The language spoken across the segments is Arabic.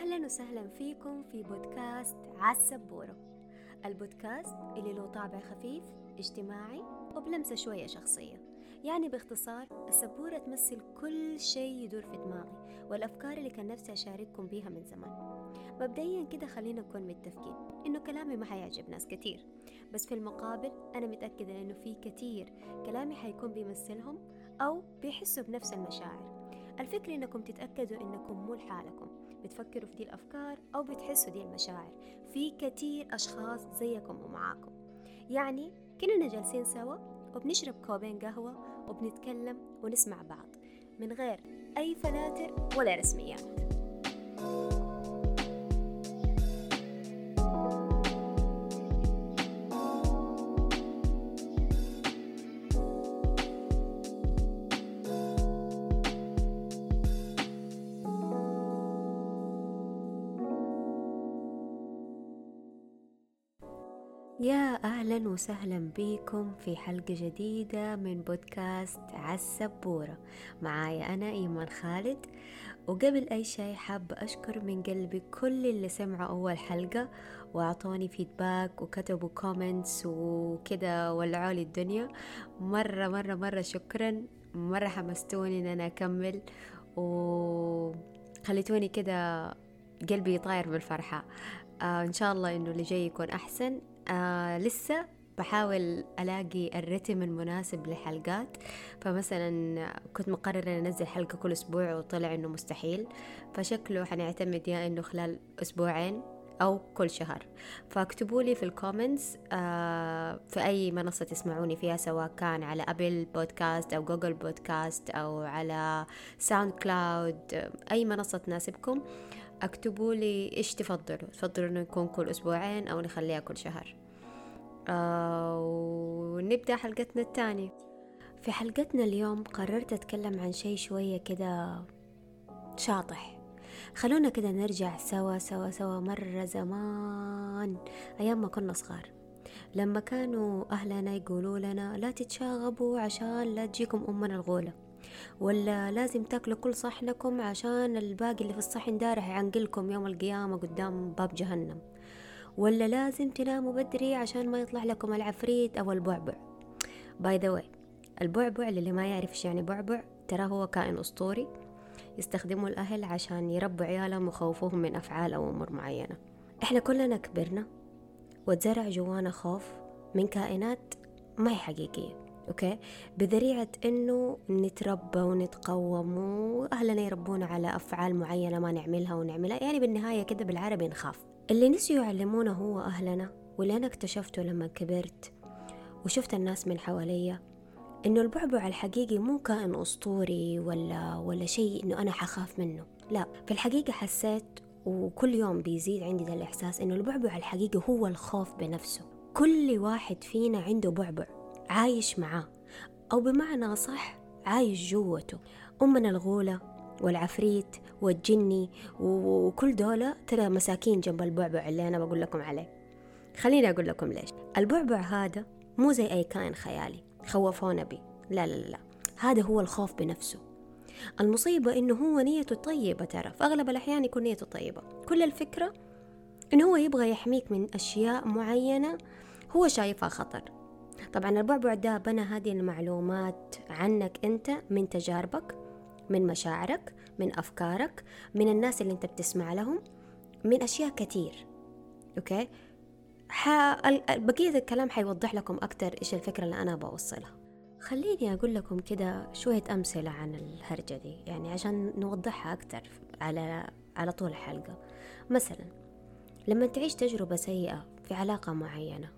أهلا وسهلا فيكم في بودكاست عالسبورة. البودكاست اللي له طابع خفيف اجتماعي وبلمسة شوية شخصية. يعني باختصار السبورة تمثل كل شيء يدور في دماغي والأفكار اللي كان نفسي أشارككم بيها من زمان. مبدئيا كده خلينا نكون متفقين إنه كلامي ما حيعجب ناس كتير. بس في المقابل أنا متأكدة إنه في كتير كلامي حيكون بيمثلهم أو بيحسوا بنفس المشاعر. الفكرة إنكم تتأكدوا إنكم مو لحالكم. بتفكروا في دي الأفكار أو بتحسوا دي المشاعر. في كتير أشخاص زيكم ومعاكم. يعني كلنا جالسين سوا وبنشرب كوبين قهوة وبنتكلم ونسمع بعض من غير أي فلاتر ولا رسميات. يا أهلا وسهلا بكم في حلقة جديدة من بودكاست عالسبورة. معايا أنا إيمان خالد. وقبل أي شيء حابة أشكر من قلبي كل اللي سمعوا أول حلقة وأعطوني feedback وكتبوا comments وكده ولعوا الدنيا. مرة مرة مرة شكرا. مرة حمستوني إن أنا أكمل وخليتوني كده قلبي طاير بالفرحة. آه إن شاء الله إنه اللي جاي يكون أحسن. آه لسه بحاول ألاقي الرتم المناسب للحلقات فمثلا كنت مقررة أن أنزل حلقة كل أسبوع وطلع أنه مستحيل. فشكله حنعتمد يا أنه خلال أسبوعين أو كل شهر. فاكتبوا لي في ال comments آه في أي منصة تسمعوني فيها سواء كان على Apple Podcasts أو Google Podcasts أو على SoundCloud أي منصة تناسبكم. اكتبوا لي إيش تفضلوا تفضلوا إنه يكون كل أسبوعين أو نخليها كل شهر. آه ونبدأ حلقتنا الثانية. في حلقتنا اليوم قررت أتكلم عن شيء شوية كده شاطح. خلونا كده نرجع سوا سوا سوا مرة زمان أيام ما كنا صغار. لما كانوا أهلنا يقولوا لنا لا تتشاغبوا عشان لا تجيكم أمنا الغولة. ولا لازم تاكلوا كل صحنكم عشان الباقي اللي في الصحن ده راح يعنقل لكم يوم القيامة قدام باب جهنم. ولا لازم تناموا بدري عشان ما يطلع لكم العفريت أو البعبع. by the way البعبع للي ما يعرف إيش يعني بعبع ترى هو كائن أسطوري يستخدمه الأهل عشان يربوا عيالهم ويخوفوهم من أفعال أو أمور معينة. إحنا كلنا كبرنا وتزرع جوانا خوف من كائنات ما هي حقيقية. okay؟ بذريعة إنه نتربى ونتقوم وأهلنا يربونا على أفعال معينة ما نعملها ونعملها. يعني بالنهاية كده بالعربي نخاف. اللي نسيوا يعلمونا هو أهلنا واللي أنا اكتشفته لما كبرت وشفت الناس من حواليا إنه البعبع الحقيقي مو كائن أسطوري ولا ولا شيء إنه أنا حخاف منه. لا في الحقيقة حسيت وكل يوم بيزيد عندي ذا الإحساس إنه البعبع الحقيقي هو الخوف بنفسه. كل واحد فينا عنده بعبع. عايش معاه أو بمعنى صح عايش جوته. أمنا الغولة والعفريت والجني وكل دولة ترى مساكين جنب البعبع اللي أنا بقول لكم عليه. خليني أقول لكم ليش. البعبع هذا مو زي أي كائن خيالي خوفونا بي لا لا لا. هذا هو الخوف بنفسه. المصيبة إنه هو نيته طيبة ترى. في أغلب الأحيان يكون نيته طيبة. كل الفكرة إنه هو يبغى يحميك من أشياء معينة هو شايفها خطر. طبعا البعبع ده بنى هذه المعلومات عنك أنت من تجاربك من مشاعرك من أفكارك من الناس اللي أنت بتسمع لهم من أشياء كتير أوكي؟ ح... بقية الكلام حيوضح لكم أكتر إيش الفكرة اللي أنا بوصلها. خليني أقول لكم كده شوية أمثلة عن الهرجة دي يعني عشان نوضحها أكتر على على طول الحلقة. مثلا لما تعيش تجربة سيئة في علاقة معينة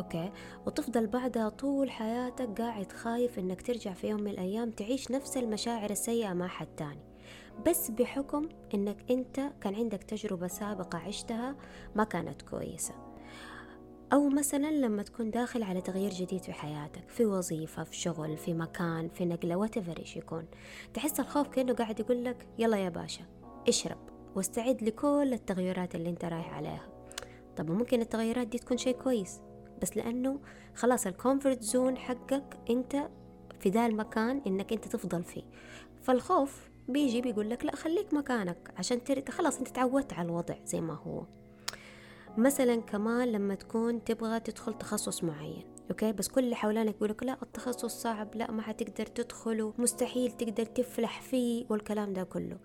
أوكي. وتفضل بعدها طول حياتك قاعد خايف إنك ترجع في يوم من الأيام تعيش نفس المشاعر السيئة مع حد تاني. بس بحكم إنك أنت كان عندك تجربة سابقة عشتها ما كانت كويسة. أو مثلا لما تكون داخل على تغيير جديد في حياتك في وظيفة في شغل في مكان في نقلة whatever إيش يكون تحس الخوف كأنه قاعد يقول لك يلا يا باشا اشرب واستعد لكل التغيرات اللي أنت رايح عليها طب ممكن التغيرات دي تكون شيء كويس. بس لأنه خلاص ال comfort zone حقك أنت في ذا المكان إنك أنت تفضل فيه. فالخوف بيجي بيقول لك لا خليك مكانك عشان تر... خلاص أنت تعودت على الوضع زي ما هو. مثلا كمان لما تكون تبغى تدخل تخصص معين okay؟ بس كل اللي حولانك يقولك لا التخصص صعب لا ما حتقدر تدخله مستحيل تقدر تفلح فيه والكلام ده كله.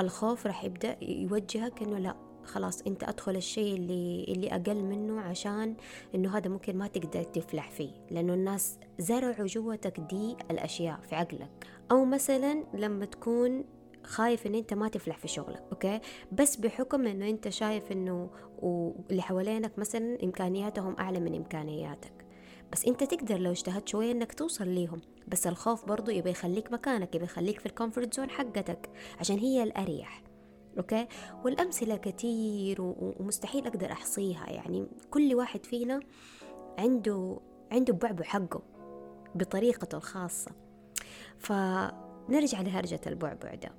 الخوف راح يبدأ يوجهك إنه لا خلاص أنت أدخل الشيء اللي اللي أقل منه عشان إنه هذا ممكن ما تقدر تفلح فيه لأنه الناس زرعوا جوتك دي الأشياء في عقلك. أو مثلا لما تكون خايف إن أنت ما تفلح في شغلك أوكي؟ بس بحكم إنه أنت شايف إنه واللي حوالينك مثلا إمكانياتهم أعلى من إمكانياتك. بس أنت تقدر لو اجتهدت شوية إنك توصل ليهم. بس الخوف برضو يبي يخليك مكانك يبي يخليك في ال comfort zone حقتك عشان هي الأريح. okay؟ والأمثلة كتير ومستحيل أقدر أحصيها. يعني كل واحد فينا عنده عنده بعبع حقه بطريقته الخاصة. فنرجع لهرجة البعبع ده.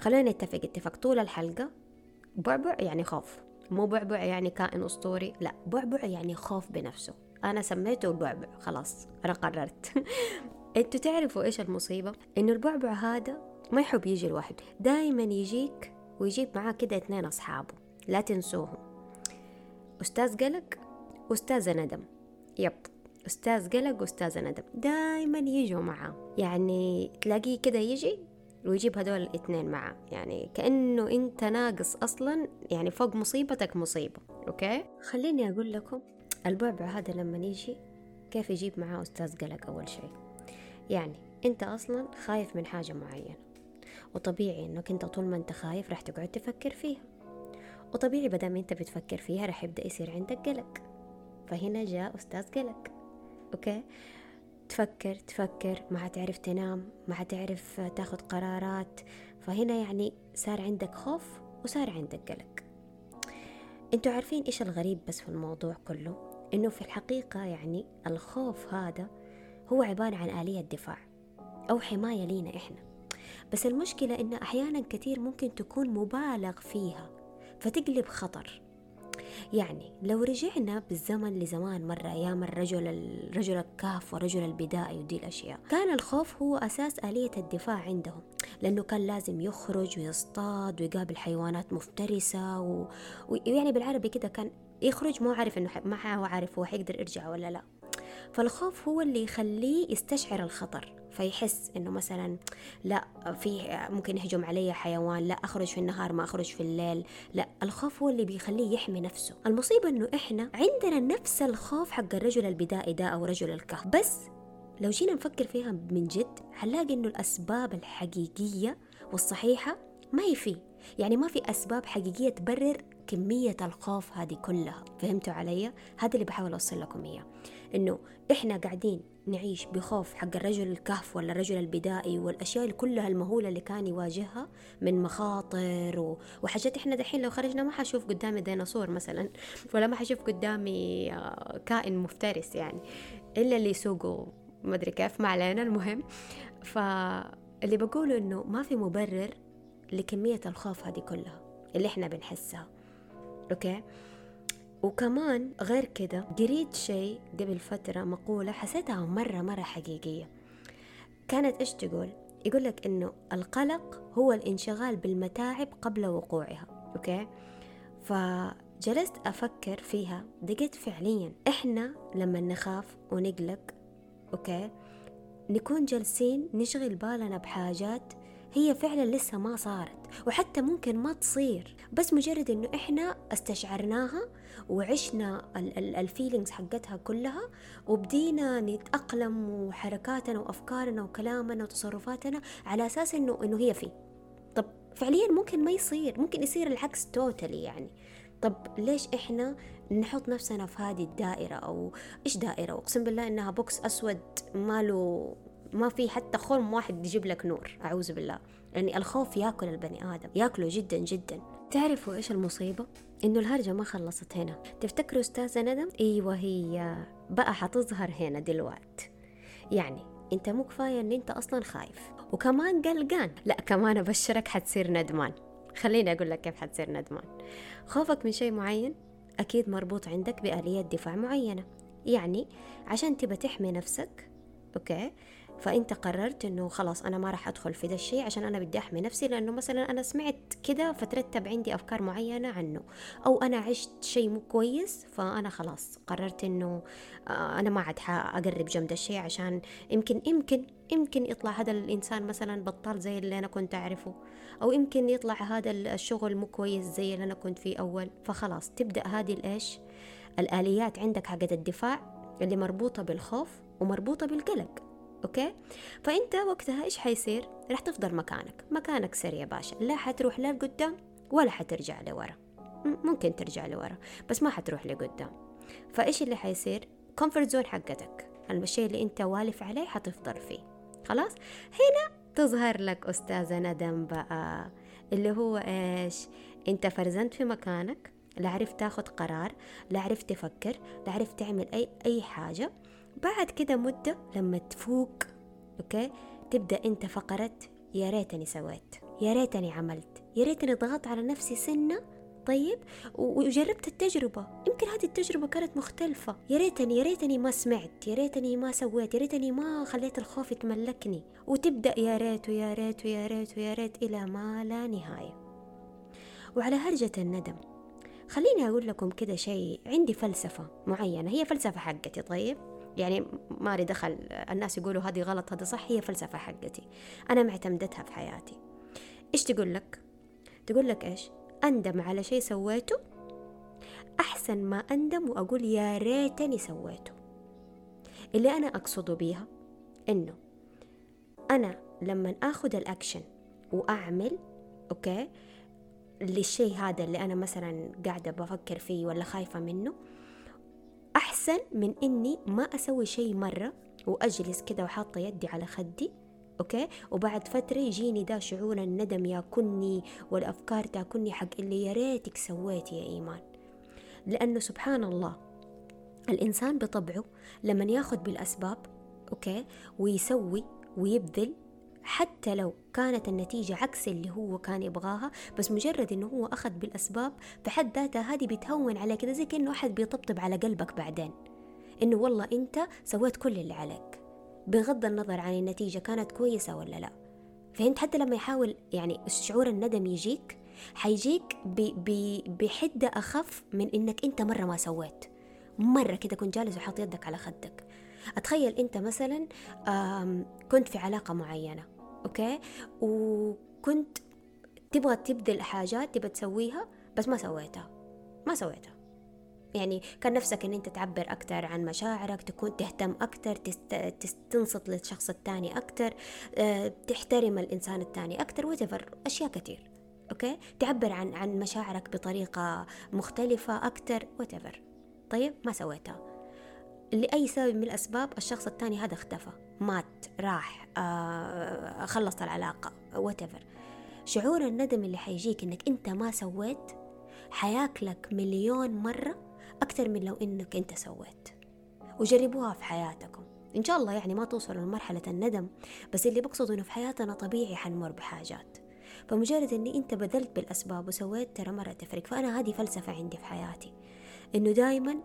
خلينا نتفق. اتفاق طول الحلقة بعبع يعني خوف. مو بعبع يعني كائن أسطوري. لا بعبع يعني خوف بنفسه. أنا سميته بعبع. خلاص أنا قررت. أنتوا تعرفوا إيش المصيبة؟ إنه البعبع هذا ما يحب يجي لوحده دايما يجيك ويجيب معاه كده اتنين أصحابه لا تنسوهم. أستاذ قلق وأستاذة ندم. يب أستاذ قلق وأستاذة ندم. دايما يجوا معاه. يعني تلاقيه كده يجي ويجيب هدول الاثنين معاه. يعني كأنه أنت ناقص أصلا يعني فوق مصيبتك مصيبة. okay؟ خليني أقول لكم البعبع هذا لما يجي كيف يجيب معاه أستاذ قلق أول شيء؟ يعني أنت أصلا خايف من حاجة معينة. وطبيعي إنك أنت طول ما أنت خايف راح تقعد تفكر فيها. وطبيعي بدل ما أنت بتفكر فيها راح يبدأ يصير عندك قلق. فهنا جاء أستاذ قلق. okay؟ تفكر تفكر ما حتعرف تنام ما حتعرف تاخذ قرارات. فهنا يعني صار عندك خوف وصار عندك قلق. أنتوا عارفين إيش الغريب بس في الموضوع كله؟ إنه في الحقيقة يعني الخوف هذا هو عبارة عن آلية دفاع أو حماية لينا إحنا. بس المشكلة إن أحيانا كثير ممكن تكون مبالغ فيها فتقلب خطر. يعني لو رجعنا بالزمن لزمان مرة أيام الرجل الرجل الكهف ورجل البدائي ودي الأشياء كان الخوف هو أساس آلية الدفاع عندهم لأنه كان لازم يخرج ويصطاد ويقابل حيوانات مفترسة و... ويعني بالعربي كده كان يخرج مو عارف إنه ما هو عارف هو حيقدر يرجع ولا لا. فالخوف هو اللي يخليه يستشعر الخطر. فيحس إنه مثلا لا في ممكن يهجم علي حيوان لا أخرج في النهار ما أخرج في الليل لا. الخوف هو اللي بيخليه يحمي نفسه. المصيبة إنه إحنا عندنا نفس الخوف حق الرجل البدائي ده أو رجل الكهف. بس لو جينا نفكر فيها من جد حنلاقي إنه الأسباب الحقيقية والصحيحة ما هي فيه. يعني ما في أسباب حقيقية تبرر كمية الخوف هذه كلها. فهمتوا علي؟ هذا اللي بحاول أوصل لكم إياه. إنه إحنا قاعدين نعيش بخوف حق الرجل الكهف ولا الرجل البدائي والأشياء اللي كلها المهولة اللي كان يواجهها من مخاطر و... وحاجات إحنا دحين لو خرجنا ما حشوف قدامي ديناصور مثلا ولا ما حشوف قدامي آه، كائن مفترس يعني إلا اللي يسوقوا ما أدري كيف ما علينا المهم. فاللي بقوله إنه ما في مبرر لكمية الخوف هذه كلها اللي إحنا بنحسها. okay؟ وكمان غير كده قريت شيء قبل فترة مقولة حسيتها مرة مرة حقيقية. كانت إيش تقول؟ يقول لك إنه القلق هو الانشغال بالمتاعب قبل وقوعها okay؟ فجلست أفكر فيها لقيت فعليا إحنا لما نخاف ونقلق okay؟ نكون جالسين نشغل بالنا بحاجات هي فعلا لسه ما صارت وحتى ممكن ما تصير. بس مجرد إنه إحنا استشعرناها وعشنا ال feelings حقتها كلها وبدينا نتأقلم وحركاتنا وأفكارنا وكلامنا وتصرفاتنا على أساس إنه إنه هي فيه. طب فعليا ممكن ما يصير ممكن يصير العكس totally يعني. طب ليش إحنا نحط نفسنا في هذه الدائرة؟ أو إيش دائرة؟ أقسم بالله إنها بوكس أسود ماله ما في حتى خرم واحد يجيب لك نور أعوذ بالله. يعني الخوف ياكل البني آدم ياكله جدا جدا. تعرفوا إيش المصيبة؟ إنه الهرجة ما خلصت هنا. تفتكروا أستاذة ندم؟ أيوة هي بقى حتظهر هنا دلوقت يعني أنت مو كفاية إن أنت أصلا خايف. وكمان قلقان. لا كمان أبشرك حتصير ندمان. خليني أقول لك كيف حتصير ندمان. خوفك من شيء معين؟ أكيد مربوط عندك بآلية دفاع معينة. يعني عشان تبى تحمي نفسك أوكي؟ فأنت قررت إنه خلاص أنا ما راح أدخل في ذا الشيء عشان أنا بدي أحمي نفسي لأنه مثلا أنا سمعت كذا فترتب عندي أفكار معينة عنه أو أنا عشت شيء مو كويس فأنا خلاص قررت إنه آه، أنا ما عاد اقرب جنب الشيء عشان يمكن يمكن يمكن يطلع هذا الإنسان مثلا بطال زي اللي أنا كنت أعرفه أو يمكن يطلع هذا الشغل مو كويس زي اللي أنا كنت فيه أول. فخلاص تبدأ هذه الإيش؟ الآليات عندك حقت الدفاع اللي مربوطة بالخوف ومربوطة بالقلق. أوكي؟ فأنت وقتها إيش حيصير؟ راح تفضل مكانك. مكانك سر يا باشا. لا حتروح لا لقدام ولا حترجع لورا. ممكن ترجع لورا بس ما حتروح لقدام. فإيش اللي حيصير؟ comfort zone حقتك. الشيء اللي أنت والف عليه حتفضل فيه. خلاص؟ هنا تظهر لك أستاذة ندم بقى اللي هو إيش؟ أنت freezeت في مكانك لا عرفت تاخد قرار لا عرفت تفكر لا عرفت تعمل أي أي حاجة. بعد كده مدة لما تفوق أوكي؟ تبدأ عندك فقرة يا ريتني سويت يا ريتني عملت يا ريتني ضغطت على نفسي سنة طيب؟ وجربت التجربة. يمكن هذه التجربة كانت مختلفة. يا ريتني يا ريتني ما سمعت يا ريتني ما سويت يا ريتني ما خليت الخوف يتملكني. وتبدأ يا ريت ويا ريت ويا ريت ويا ريت إلى ما لا نهاية. وعلى هرجة الندم خليني أقول لكم كده شيء. عندي فلسفة معينة هي فلسفة حقتي طيب؟ يعني ما لي دخل الناس يقولوا هذه غلط هذا صح هي فلسفة حقتي أنا معتمدتها في حياتي إيش تقول لك؟ تقول لك إيش؟ أندم على شيء سويته أحسن ما أندم وأقول يا ريتني سويته اللي أنا أقصده بيها إنه أنا لما أخذ الأكشن وأعمل أوكي للشيء هذا اللي أنا مثلا قاعدة بفكر فيه ولا خايفة منه أحسن من إني ما أسوي شيء مرة وأجلس كده وحاطة يدي على خدي أوكي؟ وبعد فترة يجيني دا شعور الندم ياكلني والأفكار تاكلني حق اللي يا ريتك سويت يا إيمان. لأنه سبحان الله الإنسان بطبعه لما ياخذ بالأسباب أوكي؟ ويسوي ويبذل حتى لو كانت النتيجة عكس اللي هو كان يبغاها بس مجرد إنه هو أخذ بالأسباب فحد ذاتها هذه بتهون عليه كذا زي كأنه أحد بيطبطب على قلبك بعدين. إنه والله أنت سويت كل اللي عليك. بغض النظر عن النتيجة كانت كويسة ولا لا. فهمت؟ حتى لما يحاول يعني شعور الندم يجيك حيجيك بحدة أخف من إنك أنت مرة ما سويت. مرة كده كنت جالس وحاط يدك على خدك. أتخيل أنت مثلا كنت في علاقة معينة. أوكي؟ وكنت تبغى تبذل حاجات تبغى تسويها بس ما سويتها. ما سويتها. يعني كان نفسك إن أنت تعبر أكثر عن مشاعرك تكون تهتم أكثر تست... تنصت للشخص الثاني أكثر أه، تحترم الإنسان الثاني أكثر وتفر أشياء كثير. أوكي؟ تعبر عن عن مشاعرك بطريقة مختلفة أكثر وتفر طيب؟ ما سويتها. لأي سبب من الأسباب الشخص الثاني هذا اختفى مات راح آه خلص العلاقة whatever. شعور الندم اللي حيجيك إنك أنت ما سويت حياكلك مليون مرة أكثر من لو إنك أنت سويت. وجربوها في حياتكم. إن شاء الله يعني ما توصلوا لمرحلة الندم بس اللي بقصده إنه في حياتنا طبيعي حنمر بحاجات. فمجرد إني أنت بذلت بالأسباب وسويت ترى مرة تفرق. فأنا هذه فلسفة عندي في حياتي. إنه دايما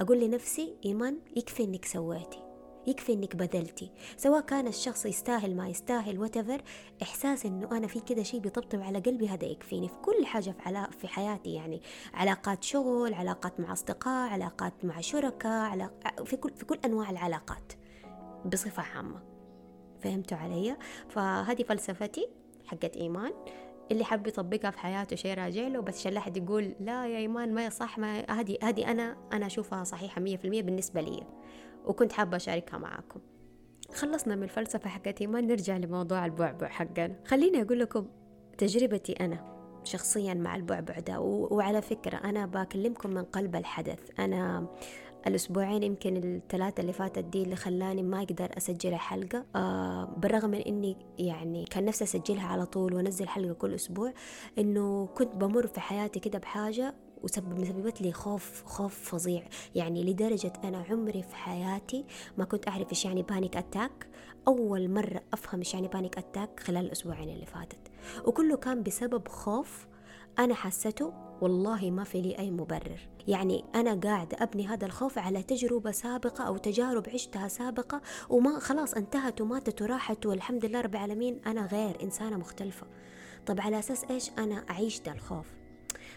أقول لنفسي إيمان يكفي إنك سويتي يكفي إنك بذلتي. سواء كان الشخص يستاهل ما يستاهل وتفر إحساس إنه أنا في كذا شيء بيطبطب على قلبي هذا يكفيني في كل حاجة في, علا في حياتي. يعني علاقات شغل علاقات مع أصدقاء علاقات مع شركاء علاق... في كل في كل أنواع العلاقات بصفة عامة. فهمتوا علي؟ فهذه فلسفتي حقت إيمان. اللي حب يطبقها في حياته شيء راجع له بس عشان حد يقول لا يا إيمان ما صح ما هذه هذه أنا أنا أشوفها صحيحة 100% بالنسبة لي. وكنت حابة أشاركها معاكم. خلصنا من الفلسفة حقتي ما نرجع لموضوع البعبع حقنا. خليني أقول لكم تجربتي أنا شخصيا مع البعبع ده وعلى فكرة أنا بكلمكم من قلب الحدث. أنا الأسبوعين يمكن الثلاثة اللي فاتت دي اللي خلاني ما أقدر أسجل حلقة. آه بالرغم من إني يعني كان نفسي أسجلها على طول وأنزل حلقة كل أسبوع إنه كنت بمر في حياتي كده بحاجة وسبب لي خوف خوف فظيع. يعني لدرجة أنا عمري في حياتي ما كنت أعرف إيش يعني panic attack أول مرة أفهم إيش يعني panic attack خلال الأسبوعين اللي فاتت. وكله كان بسبب خوف أنا حسيته والله ما في لي أي مبرر. يعني أنا قاعدة أبني هذا الخوف على تجربة سابقة أو تجارب عشتها سابقة وما خلاص انتهت وماتت وراحت والحمد لله رب العالمين أنا غير إنسانة مختلفة. طب على أساس إيش أنا أعيش ده الخوف؟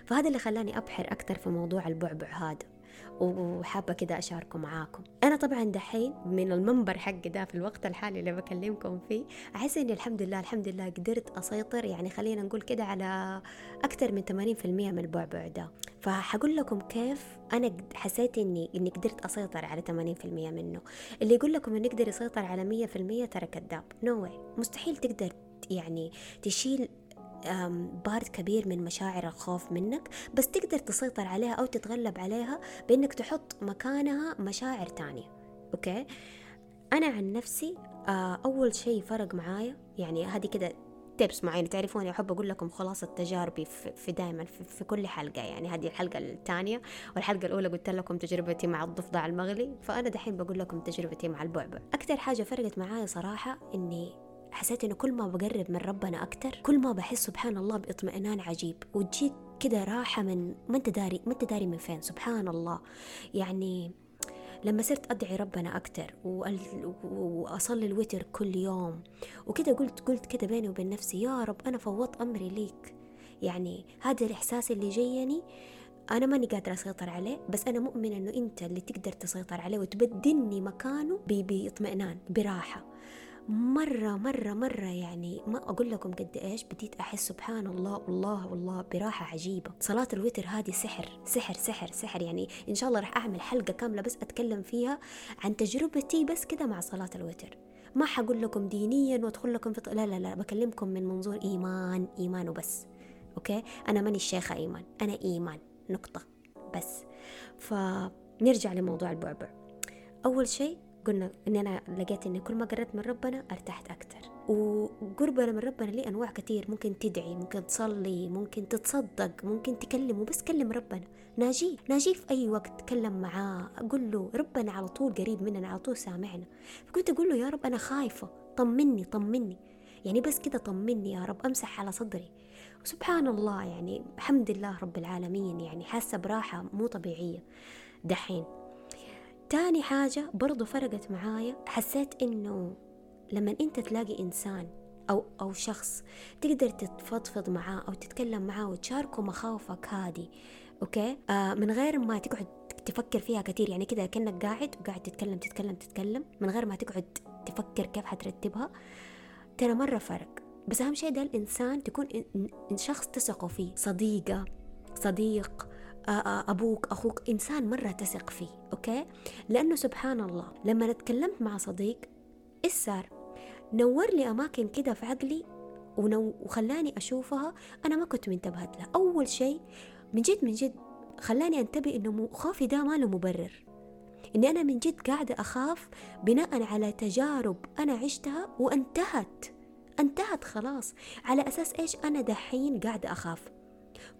فهذا اللي خلاني أبحر أكثر في موضوع البعبع هذا. وحابة كده أشاركه معاكم. أنا طبعا دحين من المنبر حقي ده في الوقت الحالي اللي بكلمكم فيه أحس إني الحمد لله الحمد لله قدرت أسيطر يعني خلينا نقول كده على أكثر من 80% من البعبع ده. فحقول لكم كيف أنا حسيت إني إني قدرت أسيطر على 80% منه. اللي يقول لكم إنه يقدر يسيطر على 100% ترى كذاب. no no مستحيل تقدر يعني تشيل part كبير من مشاعر الخوف منك بس تقدر تسيطر عليها أو تتغلب عليها بأنك تحط مكانها مشاعر تانية. أوكي؟ أنا عن نفسي آه، أول شيء فرق معايا يعني هذه كده tips معينة تعرفوني أحب أقول لكم خلاصة تجاربي في دائما في, في كل حلقة يعني هذه الحلقة الثانية والحلقة الأولى قلت لكم تجربتي مع الضفدع المغلي فأنا دحين بقول لكم تجربتي مع البعبع. أكثر حاجة فرقت معايا صراحة إني حسيت إنه كل ما بقرب من ربنا أكتر كل ما بحس سبحان الله باطمئنان عجيب وتجيك كده راحة من ما أنت داري ما أنت داري من فين سبحان الله. يعني لما صرت أدعي ربنا أكتر وأصلي الوتر كل يوم وكده قلت قلت كده بيني وبين نفسي يا رب أنا فوضت أمري ليك. يعني هذا الإحساس اللي جيني أنا ماني قادرة أسيطر عليه بس أنا مؤمنة إنه أنت اللي تقدر تسيطر عليه وتبدلني مكانه بإطمئنان براحة. مرة مرة مرة يعني ما أقول لكم قد إيش بديت أحس سبحان الله والله والله براحة عجيبة. صلاة الوتر هذه سحر سحر سحر سحر. يعني إن شاء الله راح أعمل حلقة كاملة بس أتكلم فيها عن تجربتي بس كده مع صلاة الوتر. ما حقول لكم دينيا وأدخل لكم في لا لا لا بكلمكم من منظور إيمان إيمان وبس. أوكي؟ أنا ماني الشيخة إيمان أنا إيمان نقطة. بس. فنرجع لموضوع البعبع. أول شيء قلنا إن أنا لقيت إني كل ما قربت من ربنا ارتحت أكثر وقربنا من ربنا ليه أنواع كثير ممكن تدعي ممكن تصلي ممكن تتصدق ممكن تكلم وبس كلم ربنا. ناجيه ناجيه في أي وقت تكلم معاه. أقول له ربنا على طول قريب مننا على طول سامعنا. فكنت أقول له يا رب أنا خايفة. طمني طمني. يعني بس كده طمني يا رب أمسح على صدري. وسبحان الله يعني الحمد لله رب العالمين. يعني حاسة براحة مو طبيعية. دحين تاني حاجة برضو فرقت معايا حسيت إنه لما أنت تلاقي إنسان أو أو شخص تقدر تتفضفض معاه أو تتكلم معاه وتشاركه مخاوفك هذه أوكي؟ آه من غير ما تقعد تفكر فيها كثير يعني كده كأنك قاعد وقاعد تتكلم تتكلم تتكلم من غير ما تقعد تفكر كيف حترتبها ترى مرة فرق. بس أهم شيء ده الإنسان تكون شخص تثقوا فيه صديقة صديق أبوك أخوك إنسان مرة تثق فيه أوكي؟ لأنه سبحان الله لما تكلمت مع صديق إيش صار؟ نور لي أماكن كده في عقلي ونو... وخلاني أشوفها أنا ما كنت منتبهت لها. أول شيء من جد من جد خلاني أنتبه إنه خوفي ده ما له مبرر. إني أنا من جد قاعدة أخاف بناء على تجارب أنا عشتها وانتهت. انتهت خلاص. على أساس إيش؟ أنا دحين قاعدة أخاف.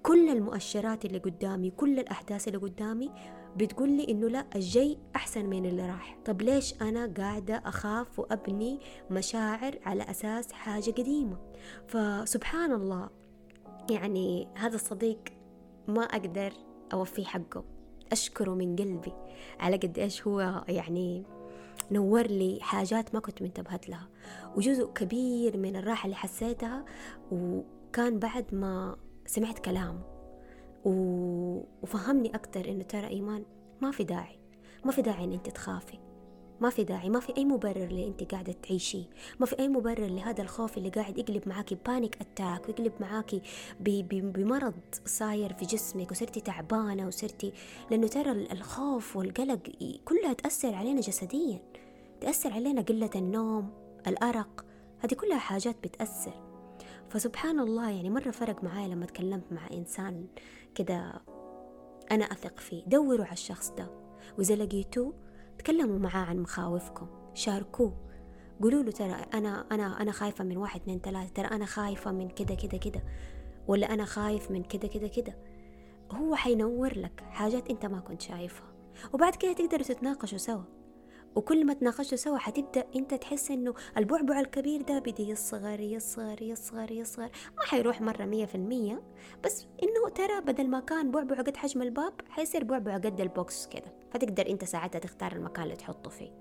كل المؤشرات اللي قدامي كل الأحداث اللي قدامي بتقول لي إنه لا الجاي أحسن من اللي راح. طب ليش أنا قاعدة أخاف وأبني مشاعر على أساس حاجة قديمة؟ فسبحان الله يعني هذا الصديق ما أقدر أوفي حقه. أشكره من قلبي على قد إيش هو يعني نور لي حاجات ما كنت منتبهت لها. وجزء كبير من الراحة اللي حسيتها وكان بعد ما سمعت كلامه وفهمني أكتر إنه ترى إيمان ما في داعي. ما في داعي إن أنت تخافي. ما في داعي. ما في أي مبرر اللي أنت قاعدة تعيشيه ما في أي مبرر لهذا الخوف اللي قاعد يقلب معاكي بانيك أتاك ويقلب معاكي بمرض صاير في جسمك وصرتي تعبانة وصرتي لأنه ترى الخوف والقلق كلها تأثر علينا جسديا. تأثر علينا قلة النوم الأرق. هذه كلها حاجات بتأثر. فسبحان الله يعني مرة فرق معايا لما تكلمت مع إنسان كده أنا أثق فيه. دوروا على الشخص ده. وإذا لقيتوه تكلموا معاه عن مخاوفكم. شاركوه. قولوا له ترى أنا أنا أنا خايفة من واحد اثنين ثلاثة ترى أنا خايفة من كده كده كده. ولا أنا خايف من كده كده كده. هو حينور لك حاجات أنت ما كنت شايفها. وبعد كده تقدروا تتناقشوا سوا. وكل ما تناقشوا سوا حتبدأ أنت تحس إنه البعبع الكبير ده بدا يصغر يصغر يصغر يصغر. ما حيروح مرة مية في المية. بس إنه ترى بدل ما كان بعبع قد حجم الباب حيصير بعبع قد البوكس كده. فتقدر أنت ساعتها تختار المكان اللي تحطه فيه.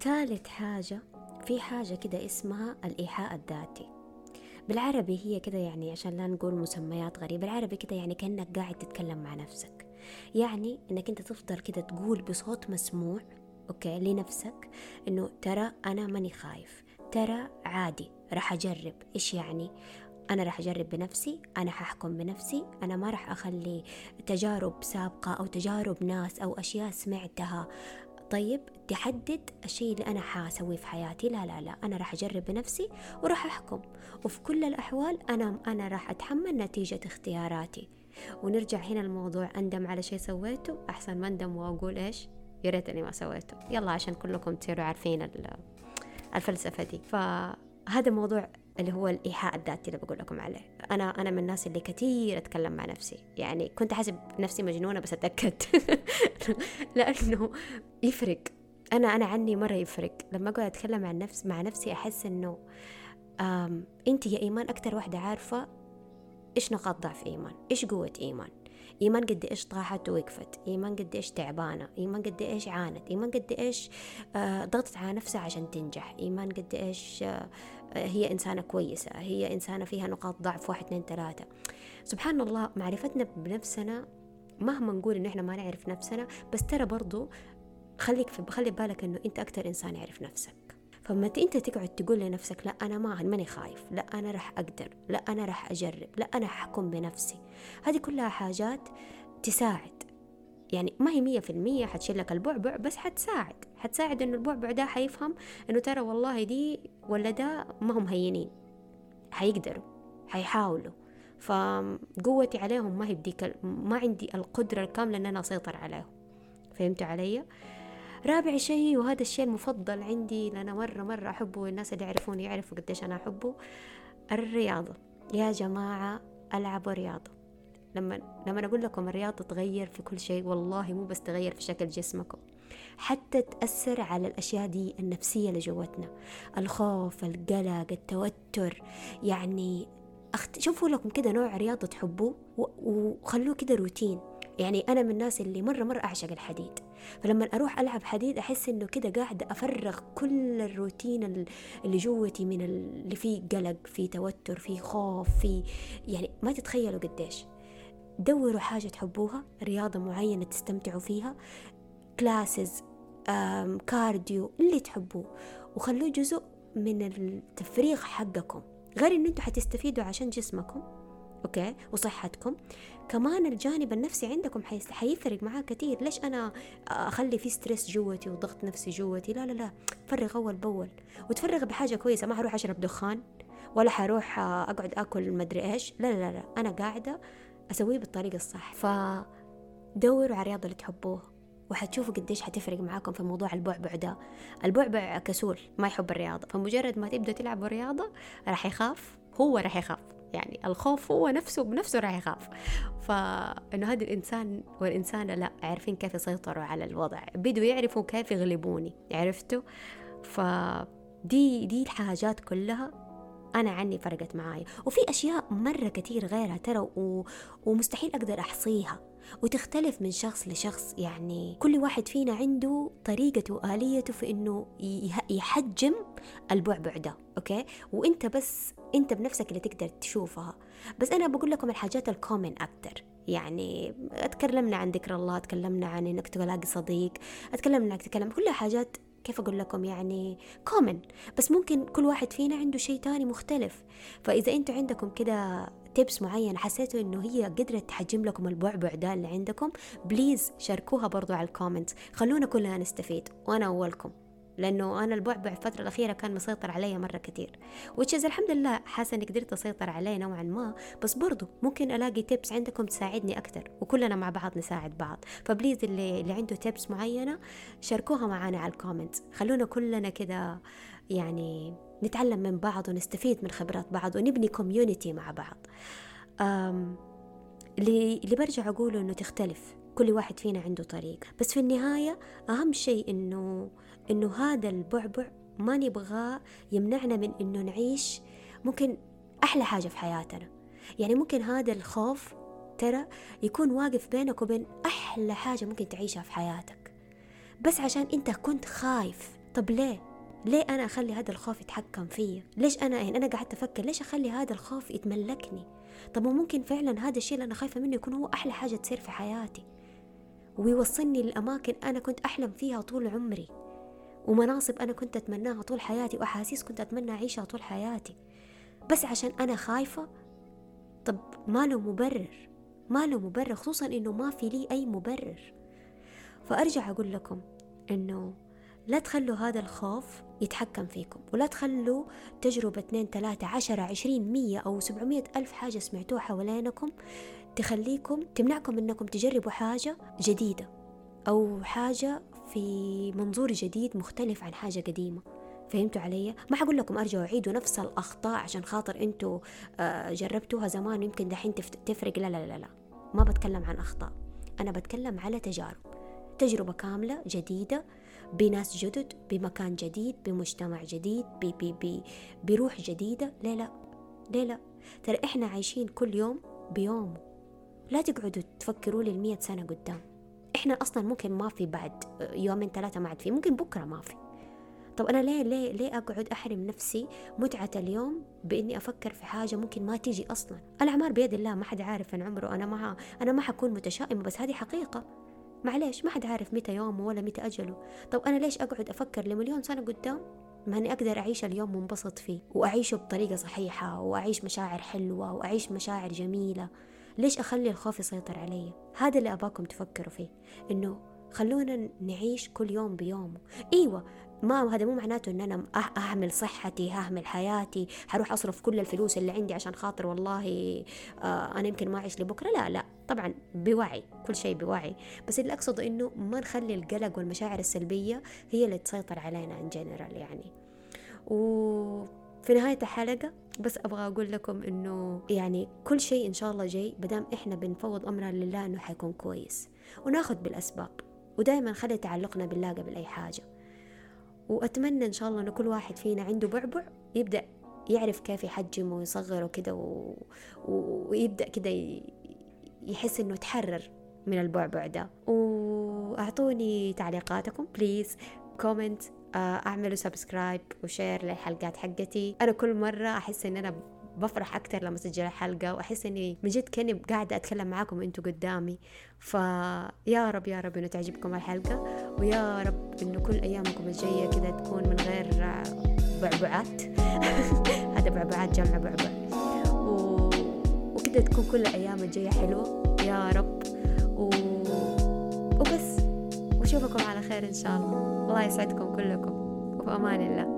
ثالث حاجة في حاجة كده اسمها الإيحاء الذاتي. بالعربي هي كده يعني عشان لا نقول مسميات غريبة بالعربي كده يعني كأنك قاعد تتكلم مع نفسك. يعني إنك أنت تفضل كده تقول بصوت مسموع أوكي لنفسك إنه ترى أنا ماني خايف. ترى عادي راح أجرب. إيش يعني؟ أنا راح أجرب بنفسي أنا ححكم بنفسي أنا ما راح أخلي تجارب سابقة أو تجارب ناس أو أشياء سمعتها. طيب تحدد الشيء اللي أنا حاسويه في حياتي. لا لا لا أنا راح أجرب بنفسي وراح أحكم. وفي كل الأحوال أنا أنا راح أتحمل نتيجة اختياراتي. ونرجع هنا الموضوع أندم على شيء سويته؟ أحسن ما أندم وأقول إيش؟ يا ريتني ما سويته. يلا عشان كلكم تصيروا عارفين الفلسفة دي. فهذا موضوع اللي هو الإيحاء الذاتي اللي بقول لكم عليه. أنا أنا من الناس اللي كثير أتكلم مع نفسي. يعني كنت أحسب نفسي مجنونة بس أتأكد. لأنه يفرق. أنا أنا عني مرة يفرق. لما أقعد أتكلم عن نفس مع نفسي أحس إنه أنت يا إيمان أكتر واحدة عارفة إيش نقاط ضعف إيمان؟ إيش قوة إيمان؟ إيمان قد إيش طاحت ووقفت؟ إيمان قد إيش تعبانة؟ إيمان قد إيش عانت؟ إيمان قد إيش آه، ضغطت على نفسها عشان تنجح؟ إيمان قد إيش آه، هي إنسانة كويسة؟ هي إنسانة فيها نقاط ضعف واحد اثنين ثلاثة؟ سبحان الله معرفتنا بنفسنا مهما نقول إن إحنا ما نعرف نفسنا بس ترى برضو خليك في خلي بالك إنه أنت أكتر إنسان يعرف نفسك فما انت تقعد تقول لنفسك لا أنا ما ماني خايف لا أنا راح أقدر لا أنا راح أجرب لا أنا حكون بنفسي. هذه كلها حاجات تساعد. يعني ما هي مية في المية حتشيل لك البعبع بس حتساعد. حتساعد إنه البعبع ده حيفهم إنه ترى والله دي ولا ده ما هم هينين. حيقدروا حيحاولوا. فقوتي عليهم ما هي بديك ما عندي القدرة الكاملة إن أنا أسيطر عليهم. فهمتوا علي؟ رابع شيء وهذا الشيء المفضل عندي لأنا مرة مرة أحبه والناس اللي يعرفوني يعرفوا قديش أنا أحبه. الرياضة. يا جماعة ألعبوا رياضة. لما لما أقول لكم الرياضة تغير في كل شيء والله مو بس تغير في شكل جسمكم حتى تأثر على الأشياء دي النفسية اللي جوتنا الخوف القلق التوتر. يعني أخت... شوفوا لكم كده نوع رياضة تحبوه وخلوه كده روتين. يعني أنا من الناس اللي مرة مرة أعشق الحديد. فلما أروح ألعب حديد أحس إنه كده قاعدة أفرغ كل الروتين اللي جوتي من اللي فيه قلق فيه توتر فيه خوف فيه يعني ما تتخيلوا قديش. دوروا حاجة تحبوها رياضة معينة تستمتعوا فيها classes cardio اللي تحبوه. وخلوه جزء من التفريغ حقكم. غير ان أنتوا حتستفيدوا عشان جسمكم. أوكي؟ وصحتكم. كمان الجانب النفسي عندكم حيفرق معاه كثير ليش أنا أخلي في stress جوتي وضغط نفسي جوتي؟ لا لا لا. فرغ أول بأول. وتفرغ بحاجة كويسة. ما حروح أشرب دخان ولا حروح أقعد آكل مدري إيش. لا لا لا أنا قاعدة أسويه بالطريقة الصح. فدوروا على الرياضة اللي تحبوها وحتشوفوا قديش حتفرق معاكم في موضوع البعبع ده. البعبع كسول ما يحب الرياضة. فمجرد ما تبدأ تلعبوا رياضة راح يخاف. هو راح يخاف. يعني الخوف هو نفسه بنفسه راح يخاف. فإنه هذا الإنسان والإنسانة لا عارفين كيف يسيطروا على الوضع. بدوا يعرفوا كيف يغلبوني عرفتوا؟ فدي دي الحاجات كلها أنا عني فرقت معاي وفي أشياء مرة كتير غيرها ترى و... ومستحيل أقدر أحصيها. وتختلف من شخص لشخص. يعني كل واحد فينا عنده طريقته وآليته في إنه يحجم البعبع ده okay؟ وإنت بس أنت بنفسك اللي تقدر تشوفها. بس أنا بقول لكم الحاجات ال common أكتر. يعني تكلمنا عن ذكر الله تكلمنا عن إنك تلاقي صديق اتكلم إنك تتكلم كلها حاجات كيف أقول لكم؟ يعني common بس ممكن كل واحد فينا عنده شيء تاني مختلف. فإذا أنتوا عندكم كده tips معينة حسيتوا إنه هي قدرت تحجم لكم البعبع ده اللي عندكم please شاركوها برضو على ال comment خلونا كلنا نستفيد وأنا أولكم لأنه أنا البعبع الفترة الأخيرة كان مسيطر علي مرة كتير. وتشيز الحمد لله حاسة إني قدرت أسيطر عليه نوعا ما بس برضو ممكن ألاقي tips عندكم تساعدني أكتر وكلنا مع بعض نساعد بعض. ف please اللي, اللي عنده tips معينة شاركوها معانا على ال comment خلونا كلنا كده يعني نتعلم من بعض ونستفيد من خبرات بعض ونبني community مع بعض. اللي اللي برجع أقوله إنه تختلف. كل واحد فينا عنده طريقة. بس في النهاية أهم شيء إنه إنه هذا البعبع ما نبغاه يمنعنا من إنه نعيش ممكن أحلى حاجة في حياتنا. يعني ممكن هذا الخوف ترى يكون واقف بينك وبين أحلى حاجة ممكن تعيشها في حياتك. بس عشان أنت كنت خايف. طب ليه؟ ليه أنا أخلي هذا الخوف يتحكم فيا؟ ليش أنا يعني أنا قعدت أفكر ليش أخلي هذا الخوف يتملكني؟ طب ممكن فعلا هذا الشيء اللي أنا خايفة منه يكون هو أحلى حاجة تصير في حياتي؟ ويوصلني لأماكن أنا كنت أحلم فيها طول عمري ومناصب أنا كنت أتمناها طول حياتي وأحاسيس كنت أتمنى أعيشها طول حياتي. بس عشان أنا خايفة طب ما له مبرر؟ ما له مبرر؟ خصوصا إنه ما في لي أي مبرر. فأرجع أقول لكم إنه لا تخلوا هذا الخوف يتحكم فيكم ولا تخلوا تجربة اثنين ثلاثة عشرة عشرين مية أو سبعمية ألف حاجة سمعتوها حوالينكم تخليكم تمنعكم أنكم تجربوا حاجة جديدة أو حاجة في منظور جديد مختلف عن حاجة قديمة فهمتوا علي؟ ما حقول لكم أرجعوا عيدوا نفس الأخطاء عشان خاطر أنتوا آه، جربتوها زمان ويمكن دحين تفرق لا لا لا لا ما بتكلم عن أخطاء أنا بتكلم على تجارب تجربة كاملة جديدة بناس جدد بمكان جديد بمجتمع جديد بي بي بي بروح جديدة. ليه لا ليه لا. ترى إحنا عايشين كل يوم بيومه لا تقعدوا تفكروا لي المية سنة قدام. إحنا أصلا ممكن ما في بعد يومين ثلاثة ما عاد في ممكن بكرة ما في. طب أنا ليه ليه ليه أقعد أحرم نفسي متعة اليوم بإني أفكر في حاجة ممكن ما تيجي أصلا؟ الأعمار بيد الله ما حد عارف عن عمره أنا ما أنا ما حكون متشائمة بس هذه حقيقة. معليش ما حد عارف متى يومه ولا متى أجله. طب أنا ليش أقعد أفكر لمليون سنة قدام؟ ما أني أقدر أعيش اليوم منبسط فيه وأعيشه بطريقة صحيحة وأعيش مشاعر حلوة وأعيش مشاعر جميلة. ليش أخلي الخوف يسيطر علي؟ هذا اللي أباكم تفكروا فيه إنه خلونا نعيش كل يوم بيومه. إيوه ما هذا مو معناته إن أنا أهمل صحتي ههمل حياتي حروح أصرف كل الفلوس اللي عندي عشان خاطر والله آه أنا يمكن ما أعيش لبكرة. لا لا طبعا بوعي كل شيء بوعي. بس اللي أقصده إنه ما نخلي القلق والمشاعر السلبية هي اللي تسيطر علينا ان جنرال يعني. وفي نهاية الحلقة بس أبغى أقول لكم إنه يعني كل شيء إن شاء الله جاي بدام إحنا بنفوض أمرنا لله إنه حيكون كويس. وناخذ بالأسباب ودائما خلي تعلقنا بالله قبل أي حاجة. وأتمنى إن شاء الله إن كل واحد فينا عنده بعبع يبدأ يعرف كيف يحجم ويصغره كده و... ويبدأ كده. يحس إنه تحرر من البعبع ده وأعطوني تعليقاتكم please comment آه، أعملوا subscribe و share للحلقات حقتي أنا كل مرة أحس إن أنا بفرح أكتر لما أسجل الحلقة وأحس إني من جد كأني قاعدة أتكلم معاكم وأنتوا قدامي. فيا رب يا رب إنه تعجبكم الحلقة ويا رب إنه كل أيامكم الجاية كذا تكون من غير بعبعات. هذا بعبعات جمع بعبع. و... وكذا تكون كل الأيام الجاية حلوة. يا رب. و... وبس. وأشوفكم على خير إن شاء الله. الله يسعدكم كلكم. وفي أمان الله.